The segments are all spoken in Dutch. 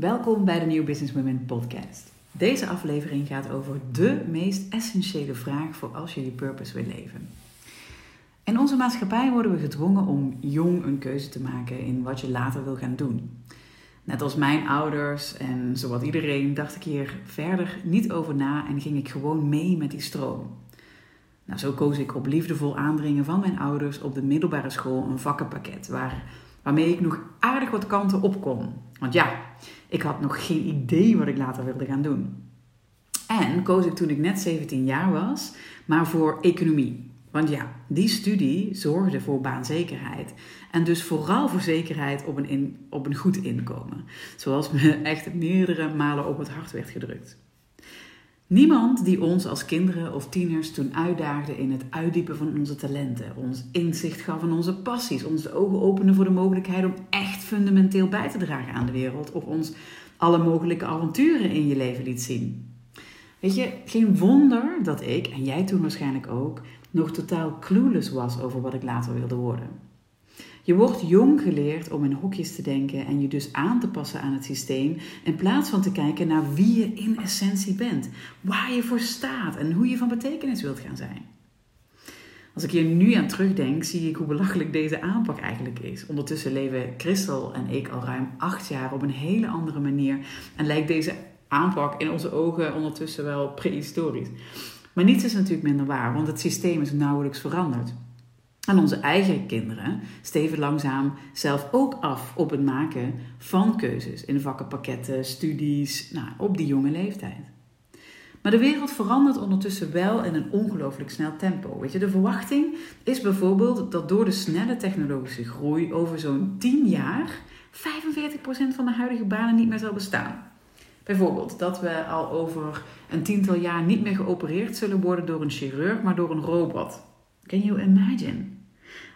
Welkom bij de New Business Women podcast. Deze aflevering gaat over de meest essentiële vraag voor als je je purpose wil leven. In onze maatschappij worden we gedwongen om jong een keuze te maken in wat je later wil gaan doen. Net als mijn ouders en zowat iedereen dacht ik hier verder niet over na en ging ik gewoon mee met die stroom. Nou, zo koos ik op liefdevol aandringen van mijn ouders op de middelbare school een vakkenpakket waar, waarmee ik nog aardig wat kanten op kon. Want ja, ik had nog geen idee wat ik later wilde gaan doen. En koos ik toen ik net 17 jaar was, maar voor economie. Want ja, die studie zorgde voor baanzekerheid. En dus vooral voor zekerheid op een, op een goed inkomen. Zoals me echt meerdere malen op het hart werd gedrukt. Niemand die ons als kinderen of tieners toen uitdaagde in het uitdiepen van onze talenten, ons inzicht gaf in onze passies, ons de ogen opende voor de mogelijkheid om echt fundamenteel bij te dragen aan de wereld of ons alle mogelijke avonturen in je leven liet zien. Weet je, geen wonder dat ik, en jij toen waarschijnlijk ook, nog totaal clueless was over wat ik later wilde worden. Je wordt jong geleerd om in hokjes te denken en je dus aan te passen aan het systeem, in plaats van te kijken naar wie je in essentie bent, waar je voor staat en hoe je van betekenis wilt gaan zijn. Als ik hier nu aan terugdenk, zie ik hoe belachelijk deze aanpak eigenlijk is. Ondertussen leven Christel en ik al ruim acht jaar op een hele andere manier en lijkt deze aanpak in onze ogen ondertussen wel prehistorisch. Maar niets is natuurlijk minder waar, want het systeem is nauwelijks veranderd. En onze eigen kinderen steven langzaam zelf ook af op het maken van keuzes in vakkenpakketten, studies, nou, op die jonge leeftijd. Maar de wereld verandert ondertussen wel in een ongelooflijk snel tempo. Weet je, de verwachting is bijvoorbeeld dat door de snelle technologische groei over zo'n 10 jaar 45% van de huidige banen niet meer zal bestaan. Bijvoorbeeld dat we al over een tiental jaar niet meer geopereerd zullen worden door een chirurg, maar door een robot. Can you imagine?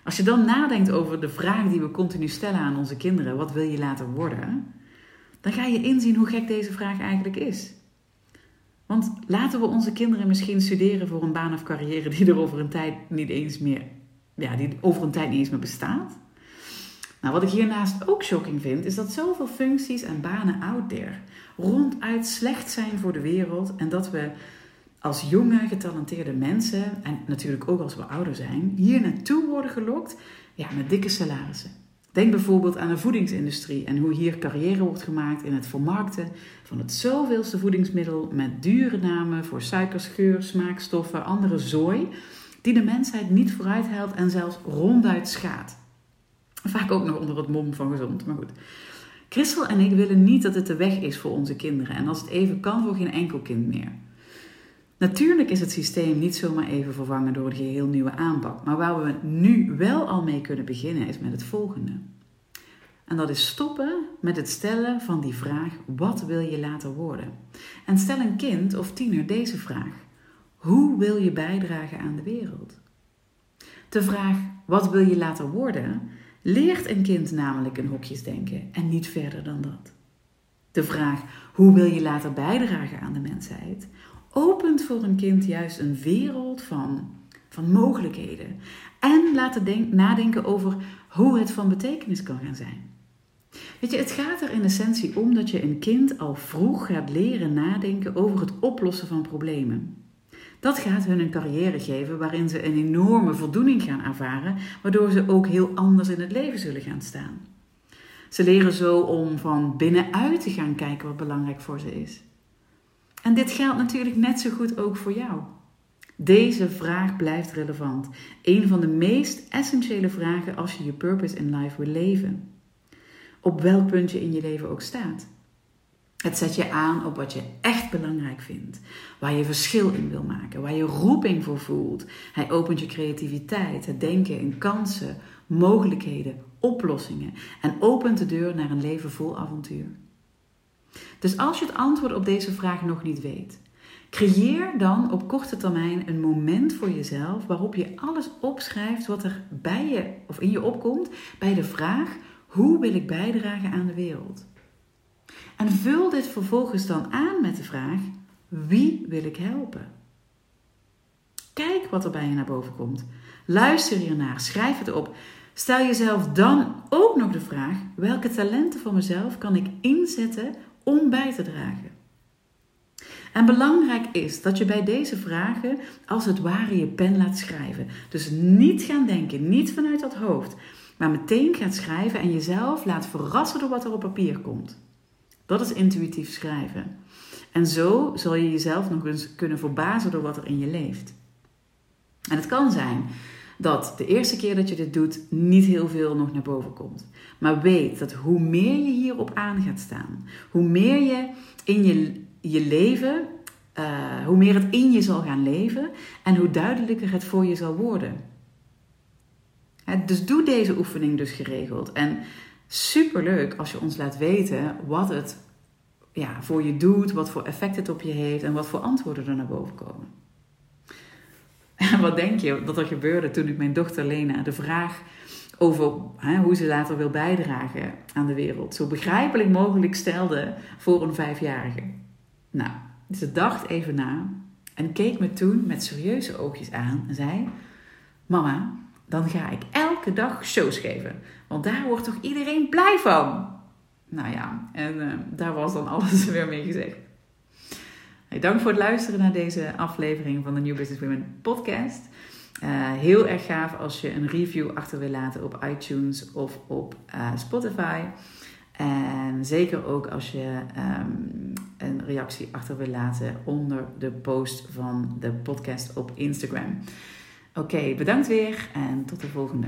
Als je dan nadenkt over de vraag die we continu stellen aan onze kinderen: wat wil je later worden? Dan ga je inzien hoe gek deze vraag eigenlijk is. Want laten we onze kinderen misschien studeren voor een baan of carrière die er over een tijd niet eens meer, ja, die over een tijd niet eens meer bestaat? Nou, wat ik hiernaast ook shocking vind, is dat zoveel functies en banen out there ronduit slecht zijn voor de wereld en dat we als jonge, getalenteerde mensen, en natuurlijk ook als we ouder zijn, hier naartoe worden gelokt ja, met dikke salarissen. Denk bijvoorbeeld aan de voedingsindustrie en hoe hier carrière wordt gemaakt in het vermarkten van het zoveelste voedingsmiddel met dure namen voor suikers, geur, smaakstoffen, andere zooi, die de mensheid niet vooruit helpt en zelfs ronduit schaadt. Vaak ook nog onder het mom van gezond, maar goed. Christel en ik willen niet dat het de weg is voor onze kinderen en als het even kan voor geen enkel kind meer. Natuurlijk is het systeem niet zomaar even vervangen door een geheel nieuwe aanpak, maar waar we nu wel al mee kunnen beginnen is met het volgende. En dat is stoppen met het stellen van die vraag: wat wil je later worden? En stel een kind of tiener deze vraag: hoe wil je bijdragen aan de wereld? De vraag: wat wil je later worden? leert een kind namelijk in hokjes denken en niet verder dan dat. De vraag: hoe wil je later bijdragen aan de mensheid? Opent voor een kind juist een wereld van, van mogelijkheden. En laat het nadenken over hoe het van betekenis kan gaan zijn. Weet je, het gaat er in essentie om dat je een kind al vroeg gaat leren nadenken over het oplossen van problemen. Dat gaat hun een carrière geven waarin ze een enorme voldoening gaan ervaren, waardoor ze ook heel anders in het leven zullen gaan staan. Ze leren zo om van binnenuit te gaan kijken wat belangrijk voor ze is. En dit geldt natuurlijk net zo goed ook voor jou. Deze vraag blijft relevant. Een van de meest essentiële vragen als je je purpose in life wil leven. Op welk punt je in je leven ook staat. Het zet je aan op wat je echt belangrijk vindt, waar je verschil in wil maken, waar je roeping voor voelt. Hij opent je creativiteit, het denken in kansen, mogelijkheden, oplossingen en opent de deur naar een leven vol avontuur. Dus als je het antwoord op deze vraag nog niet weet, creëer dan op korte termijn een moment voor jezelf waarop je alles opschrijft wat er bij je of in je opkomt bij de vraag: hoe wil ik bijdragen aan de wereld? En vul dit vervolgens dan aan met de vraag: wie wil ik helpen? Kijk wat er bij je naar boven komt. Luister hiernaar, schrijf het op. Stel jezelf dan ook nog de vraag: welke talenten van mezelf kan ik inzetten om bij te dragen. En belangrijk is dat je bij deze vragen als het ware je pen laat schrijven. Dus niet gaan denken, niet vanuit dat hoofd, maar meteen gaat schrijven en jezelf laat verrassen door wat er op papier komt. Dat is intuïtief schrijven. En zo zal je jezelf nog eens kunnen verbazen door wat er in je leeft. En het kan zijn dat de eerste keer dat je dit doet niet heel veel nog naar boven komt. Maar weet dat hoe meer je hierop aan gaat staan, hoe meer je in je, je leven, uh, hoe meer het in je zal gaan leven en hoe duidelijker het voor je zal worden. dus doe deze oefening dus geregeld. En superleuk als je ons laat weten wat het ja, voor je doet, wat voor effect het op je heeft en wat voor antwoorden er naar boven komen. En wat denk je dat er gebeurde toen ik mijn dochter Lena de vraag over hè, hoe ze later wil bijdragen aan de wereld zo begrijpelijk mogelijk stelde voor een vijfjarige? Nou, ze dacht even na en keek me toen met serieuze oogjes aan en zei: Mama, dan ga ik elke dag shows geven, want daar wordt toch iedereen blij van? Nou ja, en uh, daar was dan alles weer mee gezegd. Dank voor het luisteren naar deze aflevering van de New Business Women podcast. Uh, heel erg gaaf als je een review achter wil laten op iTunes of op uh, Spotify. En zeker ook als je um, een reactie achter wil laten onder de post van de podcast op Instagram. Oké, bedankt weer en tot de volgende.